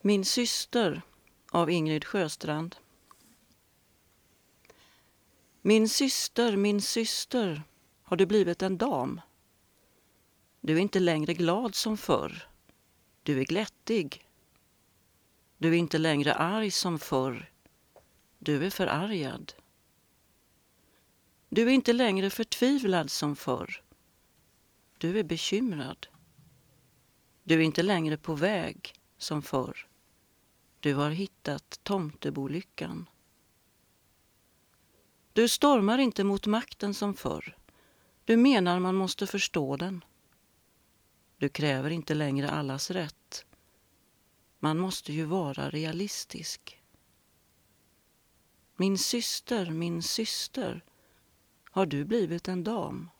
Min syster av Ingrid Sjöstrand. Min syster, min syster, har du blivit en dam? Du är inte längre glad som förr. Du är glättig. Du är inte längre arg som förr. Du är förargad. Du är inte längre förtvivlad som förr. Du är bekymrad. Du är inte längre på väg som förr. Du har hittat tomtebolyckan. Du stormar inte mot makten som förr. Du menar man måste förstå den. Du kräver inte längre allas rätt. Man måste ju vara realistisk. Min syster, min syster, har du blivit en dam?